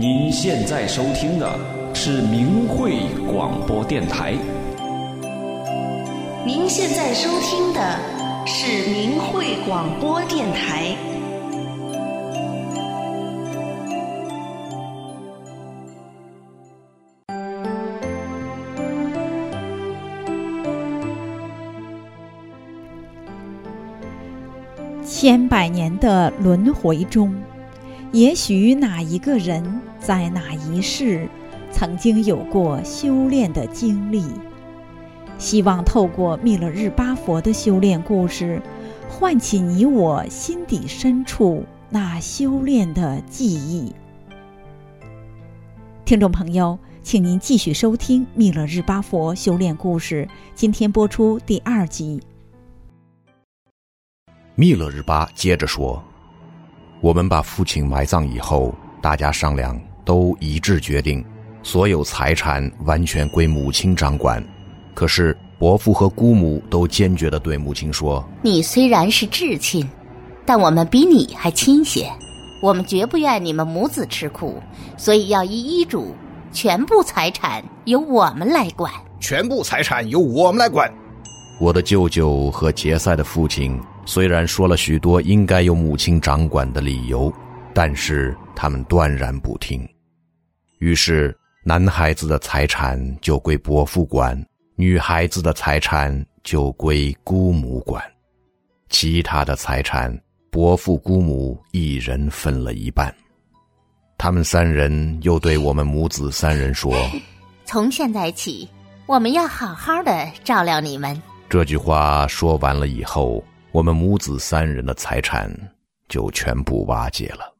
您现在收听的是明慧广播电台。您现在收听的是明慧广播电台。千百年的轮回中，也许哪一个人在哪一世曾经有过修炼的经历。希望透过密勒日巴佛的修炼故事，唤起你我心底深处那修炼的记忆。听众朋友，请您继续收听密勒日巴佛修炼故事，今天播出第二集。密勒日巴接着说：“我们把父亲埋葬以后，大家商量，都一致决定，所有财产完全归母亲掌管。可是伯父和姑母都坚决地对母亲说：‘你虽然是至亲，但我们比你还亲些。我们绝不愿你们母子吃苦，所以要依医嘱，全部财产由我们来管。全部财产由我们来管。’我的舅舅和杰赛的父亲。”虽然说了许多应该由母亲掌管的理由，但是他们断然不听。于是，男孩子的财产就归伯父管，女孩子的财产就归姑母管。其他的财产，伯父姑母一人分了一半。他们三人又对我们母子三人说：“从现在起，我们要好好的照料你们。”这句话说完了以后。我们母子三人的财产就全部瓦解了。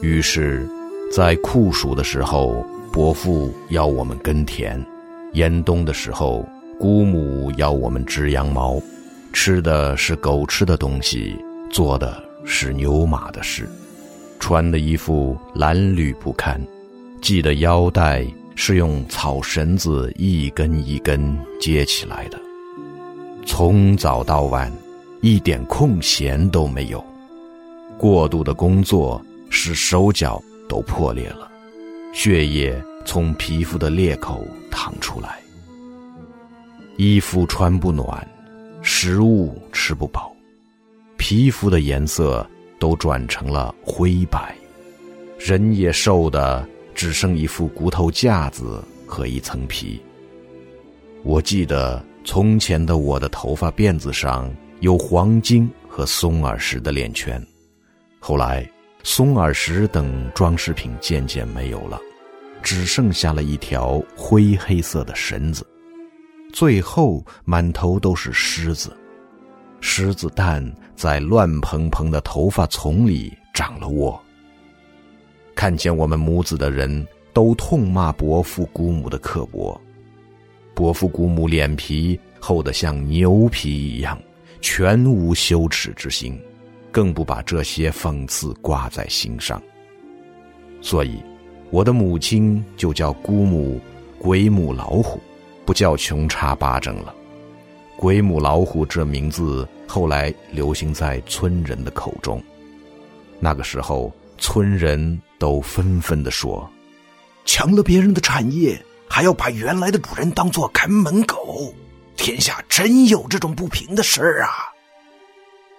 于是，在酷暑的时候，伯父要我们耕田；严冬的时候，姑母要我们织羊毛。吃的是狗吃的东西，做的是牛马的事，穿的衣服褴褛不堪，系的腰带是用草绳子一根一根接起来的。从早到晚，一点空闲都没有。过度的工作使手脚都破裂了，血液从皮肤的裂口淌出来。衣服穿不暖，食物吃不饱，皮肤的颜色都转成了灰白，人也瘦的只剩一副骨头架子和一层皮。我记得。从前的我的头发辫子上有黄金和松耳石的链圈，后来松耳石等装饰品渐渐没有了，只剩下了一条灰黑色的绳子，最后满头都是虱子，狮子蛋在乱蓬蓬的头发丛里长了窝。看见我们母子的人都痛骂伯父姑母的刻薄。伯父姑母脸皮厚得像牛皮一样，全无羞耻之心，更不把这些讽刺挂在心上。所以，我的母亲就叫姑母“鬼母老虎”，不叫穷叉巴掌了。“鬼母老虎”这名字后来流行在村人的口中。那个时候，村人都纷纷地说：“抢了别人的产业。”还要把原来的主人当做看门狗，天下真有这种不平的事儿啊！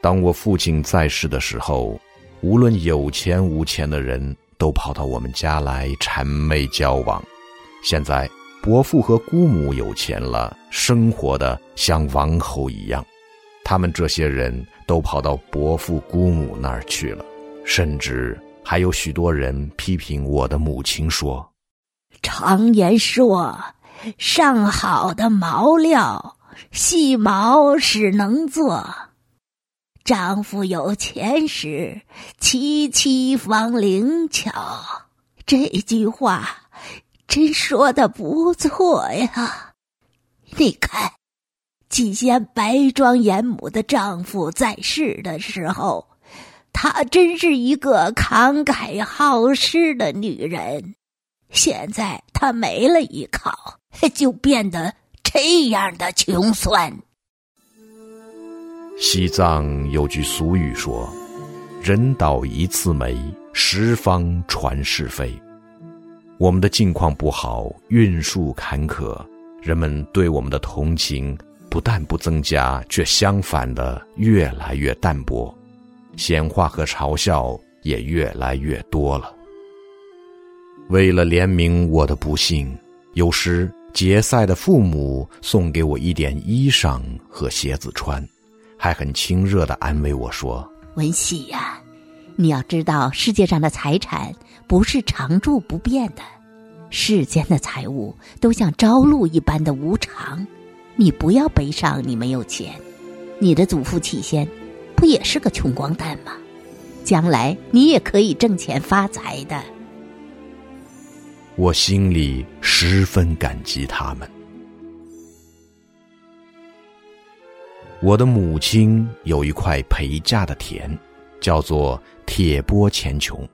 当我父亲在世的时候，无论有钱无钱的人都跑到我们家来谄媚交往。现在伯父和姑母有钱了，生活的像王侯一样，他们这些人都跑到伯父姑母那儿去了，甚至还有许多人批评我的母亲说。常言说：“上好的毛料，细毛使能做。丈夫有钱时，妻妻房灵巧。”这句话真说的不错呀！你看，季贤白庄严母的丈夫在世的时候，她真是一个慷慨好施的女人。现在她没了依靠，就变得这样的穷酸。西藏有句俗语说：“人倒一次霉，十方传是非。我们的境况不好，运数坎坷，人们对我们的同情不但不增加，却相反的越来越淡薄，闲话和嘲笑也越来越多了。为了怜悯我的不幸，有时杰赛的父母送给我一点衣裳和鞋子穿，还很亲热的安慰我说：“文喜呀，你要知道，世界上的财产不是常住不变的。”世间的财物都像朝露一般的无常，你不要悲伤，你没有钱。你的祖父起先，不也是个穷光蛋吗？将来你也可以挣钱发财的。我心里十分感激他们。我的母亲有一块陪嫁的田，叫做铁波前穷。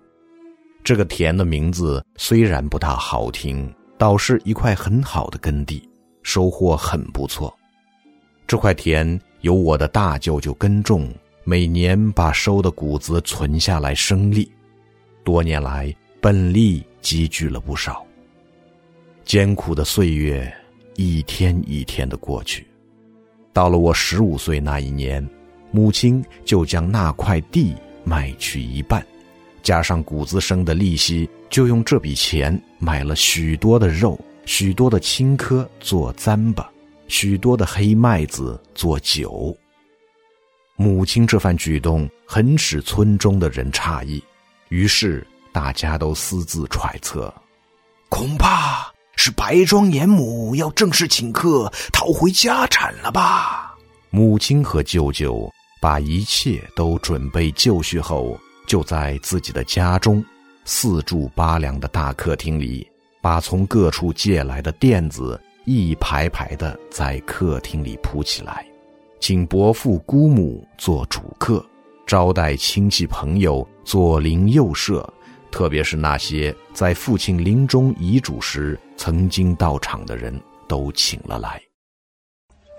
这个田的名字虽然不大好听，倒是一块很好的耕地，收获很不错。这块田由我的大舅舅耕种，每年把收的谷子存下来生利，多年来本利积聚了不少。艰苦的岁月一天一天的过去，到了我十五岁那一年，母亲就将那块地卖去一半。加上谷子生的利息，就用这笔钱买了许多的肉、许多的青稞做糌粑、许多的黑麦子做酒。母亲这番举动很使村中的人诧异，于是大家都私自揣测，恐怕是白庄严母要正式请客讨回家产了吧？母亲和舅舅把一切都准备就绪后。就在自己的家中，四柱八梁的大客厅里，把从各处借来的垫子一排排的在客厅里铺起来，请伯父姑母做主客，招待亲戚朋友左邻右舍，特别是那些在父亲临终遗嘱时曾经到场的人都请了来。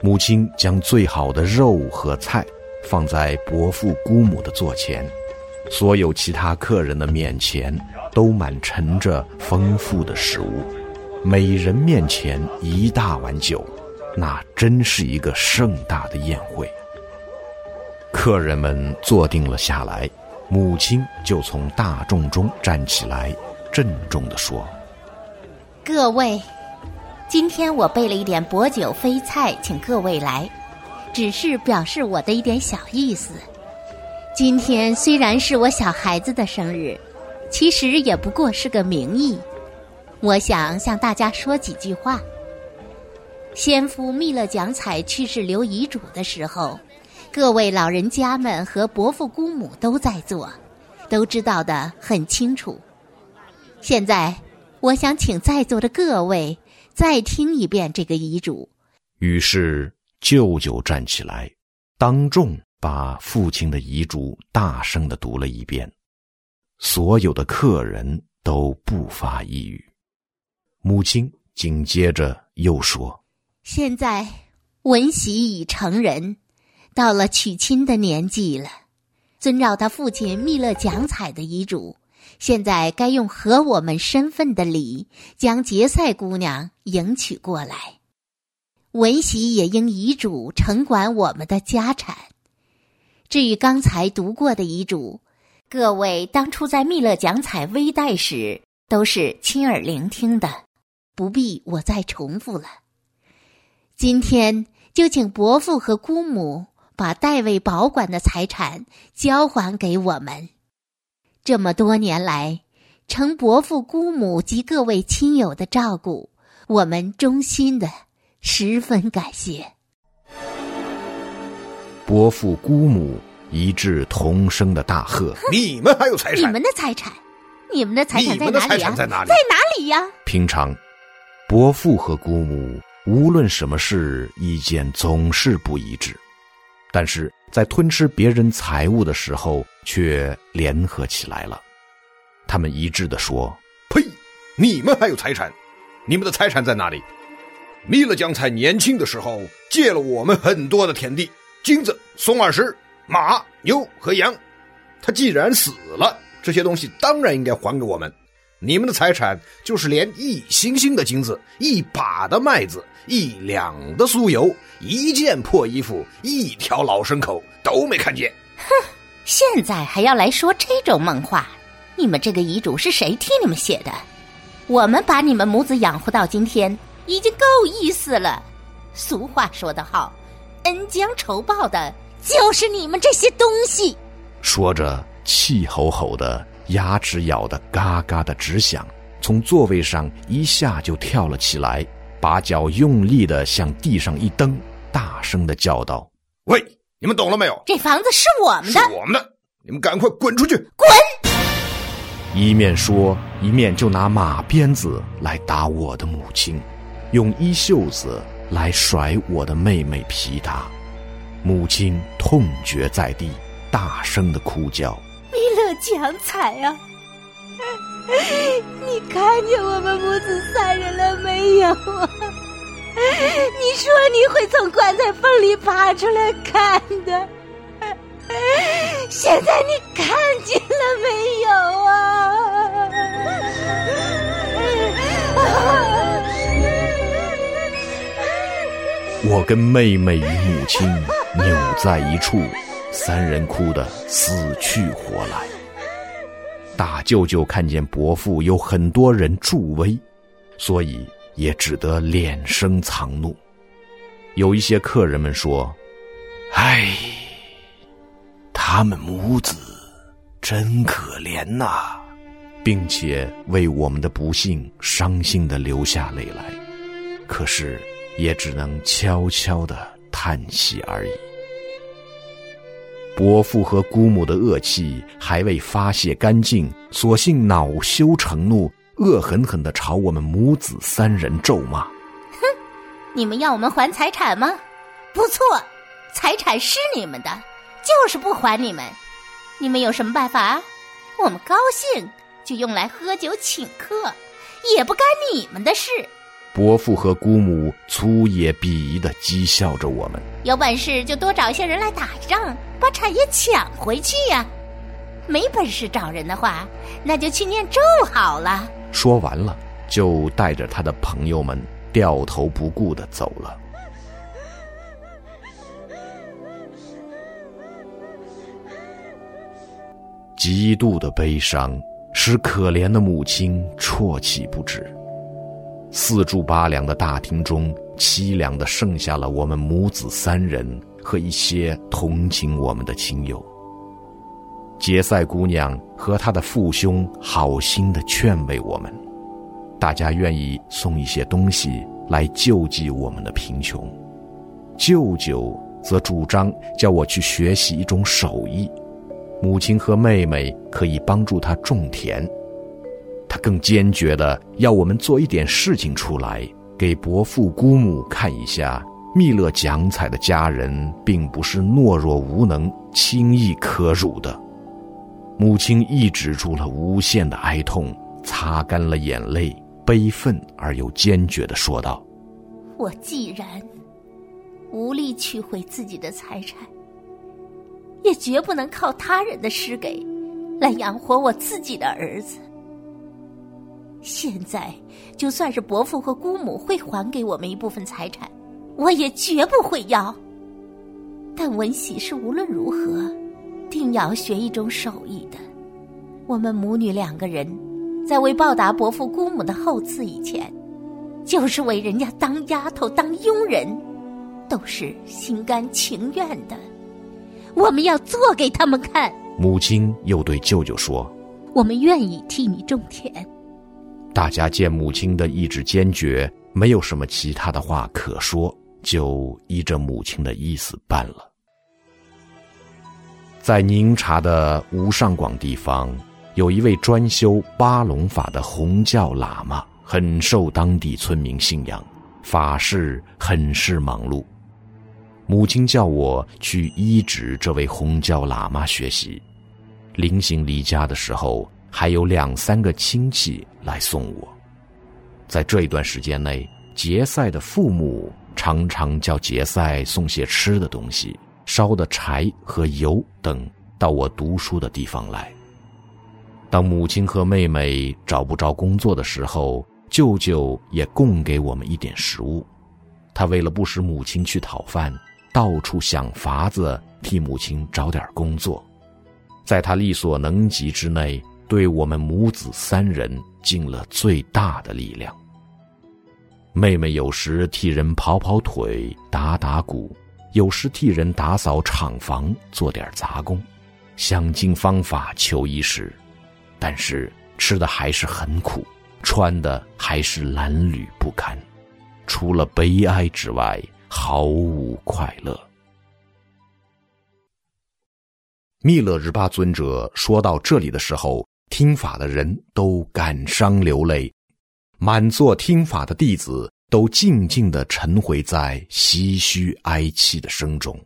母亲将最好的肉和菜放在伯父姑母的座前。所有其他客人的面前都满盛着丰富的食物，每人面前一大碗酒，那真是一个盛大的宴会。客人们坐定了下来，母亲就从大众中站起来，郑重地说：“各位，今天我备了一点薄酒飞菜，请各位来，只是表示我的一点小意思。”今天虽然是我小孩子的生日，其实也不过是个名义。我想向大家说几句话。先夫密勒奖彩去世留遗嘱的时候，各位老人家们和伯父姑母都在做，都知道的很清楚。现在，我想请在座的各位再听一遍这个遗嘱。于是，舅舅站起来，当众。把父亲的遗嘱大声的读了一遍，所有的客人都不发一语。母亲紧接着又说：“现在文喜已成人，到了娶亲的年纪了。遵照他父亲密勒奖彩的遗嘱，现在该用合我们身份的礼，将杰赛姑娘迎娶过来。文喜也应遗嘱承管我们的家产。”至于刚才读过的遗嘱，各位当初在密勒奖彩微带时都是亲耳聆听的，不必我再重复了。今天就请伯父和姑母把代为保管的财产交还给我们。这么多年来，承伯父姑母及各位亲友的照顾，我们衷心的十分感谢。伯父姑母一致同声的大喝：“你们还有财产？你们的财产，你们的财产在哪里呀？在哪里呀？”平常，伯父和姑母无论什么事，意见总是不一致，但是在吞吃别人财物的时候，却联合起来了。他们一致的说：“呸！你们还有财产？你们的财产在哪里？弥勒将才年轻的时候借了我们很多的田地。”金子、松二石、马、牛和羊，他既然死了，这些东西当然应该还给我们。你们的财产就是连一星星的金子、一把的麦子、一两的酥油、一件破衣服、一条老牲口都没看见。哼，现在还要来说这种梦话？你们这个遗嘱是谁替你们写的？我们把你们母子养活到今天，已经够意思了。俗话说得好，恩将仇报的就是你们这些东西。说着，气吼吼的。牙齿咬得嘎嘎的直响，从座位上一下就跳了起来，把脚用力的向地上一蹬，大声的叫道：“喂，你们懂了没有？这房子是我们的，是我们的！你们赶快滚出去！滚！”一面说，一面就拿马鞭子来打我的母亲，用衣袖子来甩我的妹妹皮达。母亲痛觉在地，大声的哭叫。江彩啊，你看见我们母子三人了没有啊？你说你会从棺材缝里爬出来看的，现在你看见了没有啊？我跟妹妹与母亲扭在一处，三人哭得死去活来。大舅舅看见伯父有很多人助威，所以也只得敛声藏怒。有一些客人们说：“唉，他们母子真可怜呐！”并且为我们的不幸伤心的流下泪来。可是，也只能悄悄的叹息而已。伯父和姑母的恶气还未发泄干净，索性恼羞成怒，恶狠狠地朝我们母子三人咒骂：“哼，你们要我们还财产吗？不错，财产是你们的，就是不还你们。你们有什么办法？我们高兴就用来喝酒请客，也不干你们的事。”伯父和姑母粗野鄙夷地讥笑着我们：“有本事就多找一些人来打一仗，把产业抢回去呀！没本事找人的话，那就去念咒好了。”说完了，就带着他的朋友们掉头不顾的走了。极度的悲伤使可怜的母亲啜泣不止。四柱八梁的大厅中，凄凉的剩下了我们母子三人和一些同情我们的亲友。杰赛姑娘和她的父兄好心的劝慰我们，大家愿意送一些东西来救济我们的贫穷。舅舅则主张叫我去学习一种手艺，母亲和妹妹可以帮助他种田。他更坚决的要我们做一点事情出来，给伯父姑母看一下，密勒奖彩的家人并不是懦弱无能、轻易可辱的。母亲抑制住了无限的哀痛，擦干了眼泪，悲愤而又坚决的说道：“我既然无力取回自己的财产，也绝不能靠他人的施给来养活我自己的儿子。”现在，就算是伯父和姑母会还给我们一部分财产，我也绝不会要。但文喜是无论如何，定要学一种手艺的。我们母女两个人，在为报答伯父姑母的厚赐以前，就是为人家当丫头、当佣人，都是心甘情愿的。我们要做给他们看。母亲又对舅舅说：“我们愿意替你种田。”大家见母亲的意志坚决，没有什么其他的话可说，就依着母亲的意思办了。在宁察的无上广地方，有一位专修八龙法的红教喇嘛，很受当地村民信仰，法事很是忙碌。母亲叫我去医治这位红教喇嘛学习。临行离家的时候。还有两三个亲戚来送我，在这一段时间内，杰赛的父母常常叫杰赛送些吃的东西、烧的柴和油等到我读书的地方来。当母亲和妹妹找不着工作的时候，舅舅也供给我们一点食物。他为了不使母亲去讨饭，到处想法子替母亲找点工作，在他力所能及之内，对我们母子三人尽了最大的力量。妹妹有时替人跑跑腿、打打鼓，有时替人打扫厂房、做点杂工，想尽方法求衣食，但是吃的还是很苦，穿的还是褴褛不堪，除了悲哀之外，毫无快乐。密勒日巴尊者说到这里的时候，听法的人都感伤流泪。满座听法的弟子都静静地沉回在唏嘘哀泣的声中。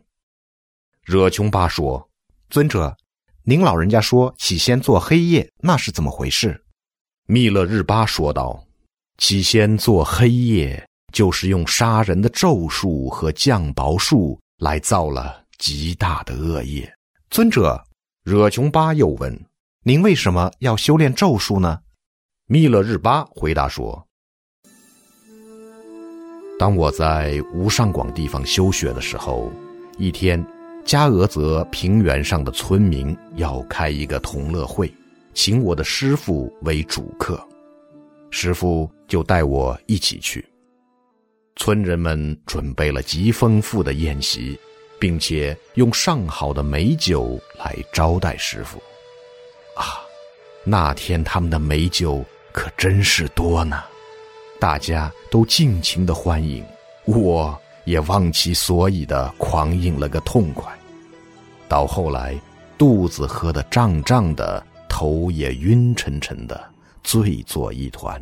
惹琼巴说：“尊者，您老人家说起先做黑夜，那是怎么回事？”密勒日巴说道：“起先做黑夜，就是用杀人的咒术和降雹术来造了极大的恶业。”尊者，惹琼巴又问：“您为什么要修炼咒术呢？”密勒日巴回答说：“当我在无上广地方修学的时候，一天，加俄泽平原上的村民要开一个同乐会，请我的师傅为主客，师傅就带我一起去。村人们准备了极丰富的宴席，并且用上好的美酒来招待师傅。啊，那天他们的美酒。”可真是多呢，大家都尽情的欢迎，我也忘其所以的狂饮了个痛快。到后来，肚子喝得胀胀的，头也晕沉沉的，醉作一团。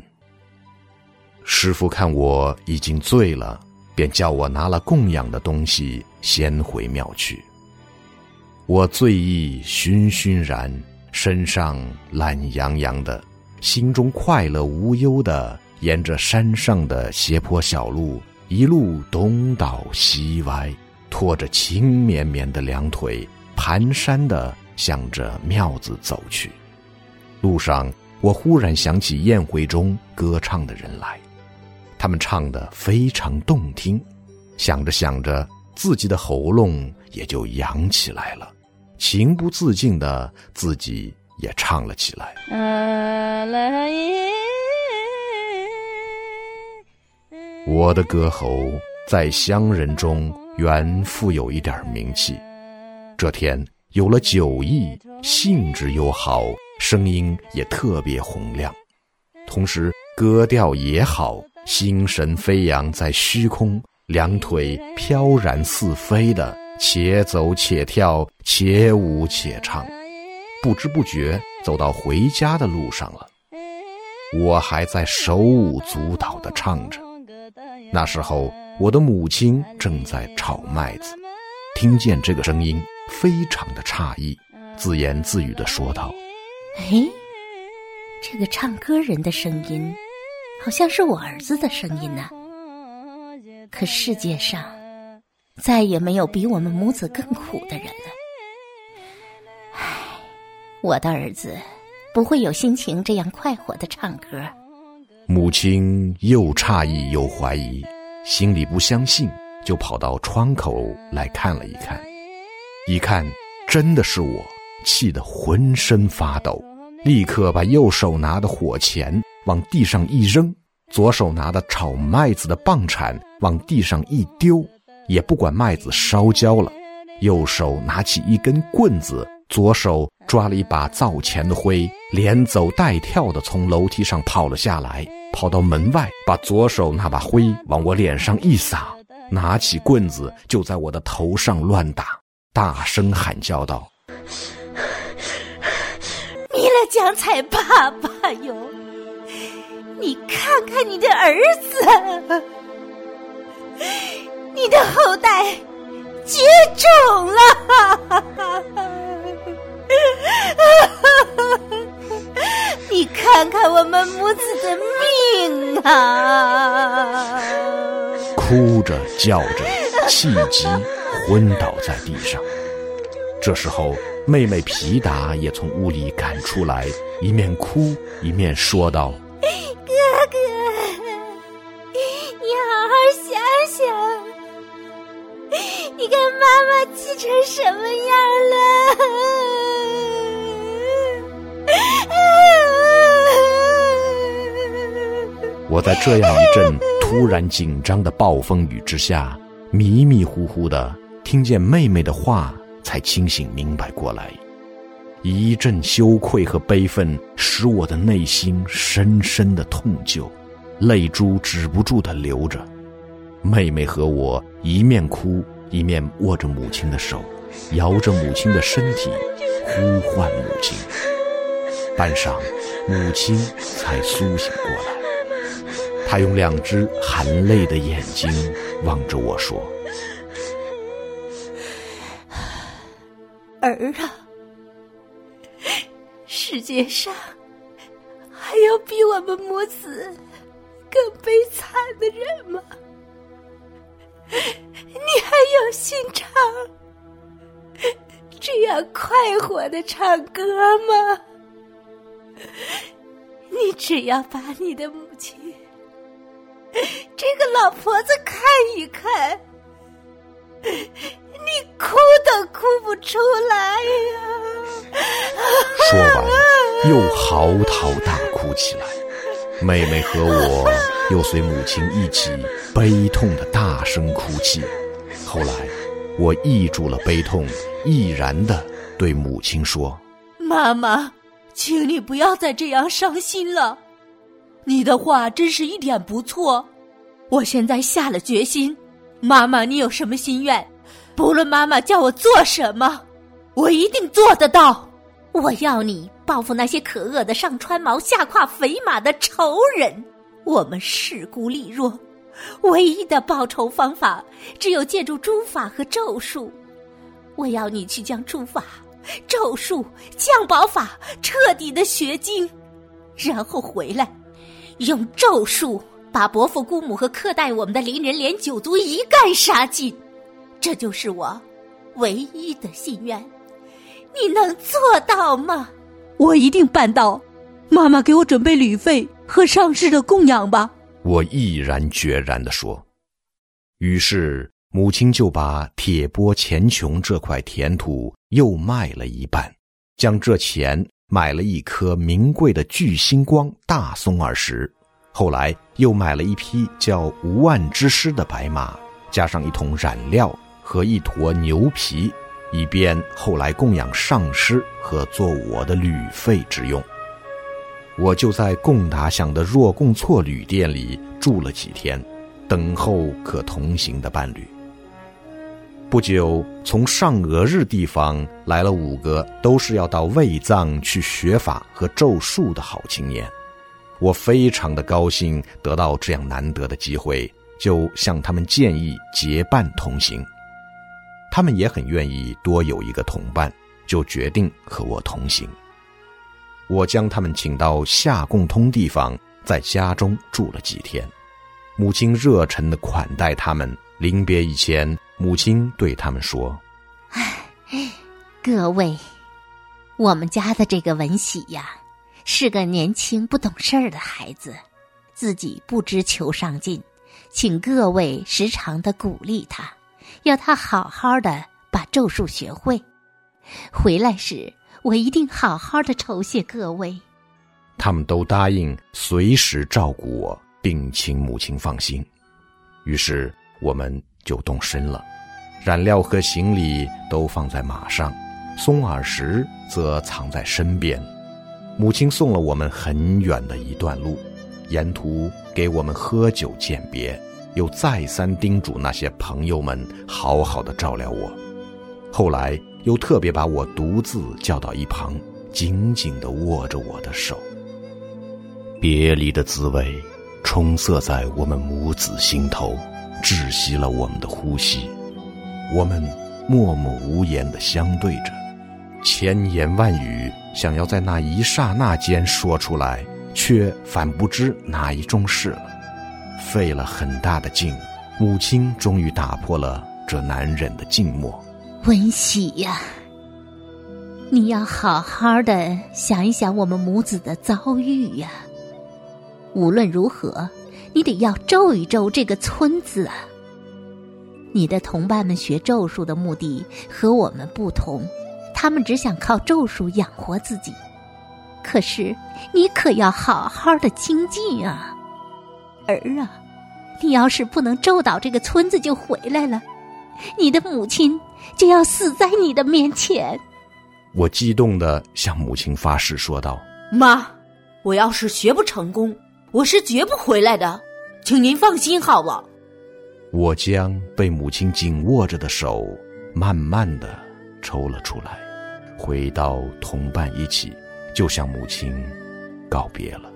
师傅看我已经醉了，便叫我拿了供养的东西先回庙去。我醉意醺醺然，身上懒洋洋的。心中快乐无忧的，沿着山上的斜坡小路，一路东倒西歪，拖着轻绵绵的两腿，蹒跚的向着庙子走去。路上，我忽然想起宴会中歌唱的人来，他们唱得非常动听。想着想着，自己的喉咙也就扬起来了，情不自禁的自己。也唱了起来。我的歌喉在乡人中原富有一点名气，这天有了酒意，兴致又好，声音也特别洪亮，同时歌调也好，心神飞扬在虚空，两腿飘然似飞的，且走且跳，且舞且唱。不知不觉走到回家的路上了，我还在手舞足蹈地唱着。那时候，我的母亲正在炒麦子，听见这个声音，非常的诧异，自言自语地说道：“哎，这个唱歌人的声音，好像是我儿子的声音呢。可世界上，再也没有比我们母子更苦的人了。”我的儿子不会有心情这样快活的唱歌。母亲又诧异又怀疑，心里不相信，就跑到窗口来看了一看。一看，真的是我，气得浑身发抖，立刻把右手拿的火钳往地上一扔，左手拿的炒麦子的棒铲往地上一丢，也不管麦子烧焦了，右手拿起一根棍子。左手抓了一把灶前的灰，连走带跳的从楼梯上跑了下来，跑到门外，把左手那把灰往我脸上一撒，拿起棍子就在我的头上乱打，大声喊叫道：“弥勒江彩爸爸哟，你看看你的儿子，你的后代绝种了！” 你看看我们母子的命啊！哭着叫着，气急昏倒在地上。这时候，妹妹皮达也从屋里赶出来，一面哭一面说道：“妈妈气成什么样了？” 我在这样一阵突然紧张的暴风雨之下，迷迷糊糊的听见妹妹的话，才清醒明白过来。一阵羞愧和悲愤使我的内心深深的痛疚，泪珠止不住的流着。妹妹和我一面哭一面握着母亲的手，摇着母亲的身体，呼唤母亲。半晌，母亲才苏醒过来。她用两只含泪的眼睛望着我说：“儿啊，世界上还有比我们母子更悲惨的人吗？你还有心肠这样快活的唱歌吗？你只要把你的母亲……”这个老婆子看一看，你哭都哭不出来呀！说完，又嚎啕大哭起来。妹妹和我又随母亲一起悲痛的大声哭泣。后来，我抑住了悲痛，毅然的对母亲说：“妈妈，请你不要再这样伤心了。”你的话真是一点不错，我现在下了决心。妈妈，你有什么心愿？不论妈妈叫我做什么，我一定做得到。我要你报复那些可恶的上穿毛下胯肥马的仇人。我们势孤力弱，唯一的报仇方法只有借助诸法和咒术。我要你去将诸法、咒术、降宝法彻底的学精，然后回来。用咒术把伯父、姑母和苛待我们的邻人连九族一概杀尽，这就是我唯一的心愿。你能做到吗？我一定办到。妈妈，给我准备旅费和上市的供养吧。我毅然决然地说。于是母亲就把铁钵前穷这块田土又卖了一半，将这钱。买了一颗名贵的巨星光大松耳石，后来又买了一匹叫无万之师的白马，加上一桶染料和一坨牛皮，以便后来供养上师和做我的旅费之用。我就在贡达乡的若贡措旅店里住了几天，等候可同行的伴侣。不久，从上俄日地方来了五个，都是要到卫藏去学法和咒术的好青年。我非常的高兴得到这样难得的机会，就向他们建议结伴同行。他们也很愿意多有一个同伴，就决定和我同行。我将他们请到下贡通地方，在家中住了几天。母亲热忱的款待他们。临别以前。母亲对他们说：“唉，各位，我们家的这个文喜呀，是个年轻不懂事儿的孩子，自己不知求上进，请各位时常的鼓励他，要他好好的把咒术学会。回来时，我一定好好的酬谢各位。”他们都答应随时照顾我，并请母亲放心。于是我们。就动身了，染料和行李都放在马上，松耳石则藏在身边。母亲送了我们很远的一段路，沿途给我们喝酒饯别，又再三叮嘱那些朋友们好好的照料我。后来又特别把我独自叫到一旁，紧紧地握着我的手。别离的滋味，充塞在我们母子心头。窒息了我们的呼吸，我们默默无言的相对着，千言万语想要在那一刹那间说出来，却反不知哪一种事了。费了很大的劲，母亲终于打破了这难忍的静默。文喜呀，你要好好的想一想我们母子的遭遇呀。无论如何，你得要咒一咒这个村子啊。你的同伴们学咒术的目的和我们不同，他们只想靠咒术养活自己。可是你可要好好的精进啊，儿啊！你要是不能咒倒这个村子就回来了，你的母亲就要死在你的面前。我激动的向母亲发誓说道：“妈，我要是学不成功，我是绝不回来的，请您放心好了。”我将被母亲紧握着的手慢慢的抽了出来，回到同伴一起，就向母亲告别了。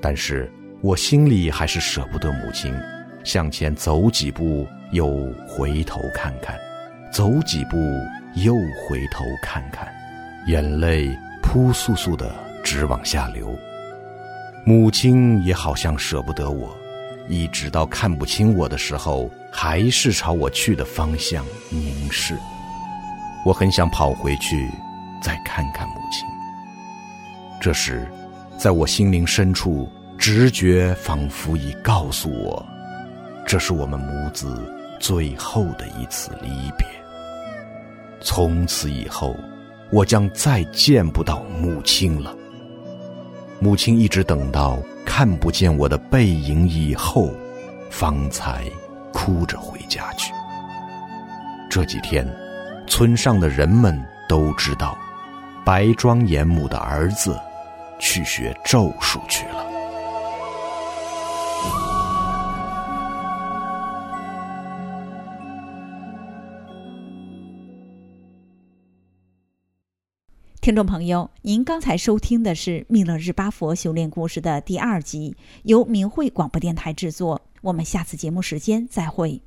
但是我心里还是舍不得母亲，向前走几步，又回头看看，走几步。又回头看看，眼泪扑簌簌的直往下流。母亲也好像舍不得我，一直到看不清我的时候，还是朝我去的方向凝视。我很想跑回去，再看看母亲。这时，在我心灵深处，直觉仿佛已告诉我，这是我们母子最后的一次离别。从此以后，我将再见不到母亲了。母亲一直等到看不见我的背影以后，方才哭着回家去。这几天，村上的人们都知道，白庄严母的儿子去学咒术去了。听众朋友，您刚才收听的是《密勒日巴佛修炼故事》的第二集，由明慧广播电台制作。我们下次节目时间再会。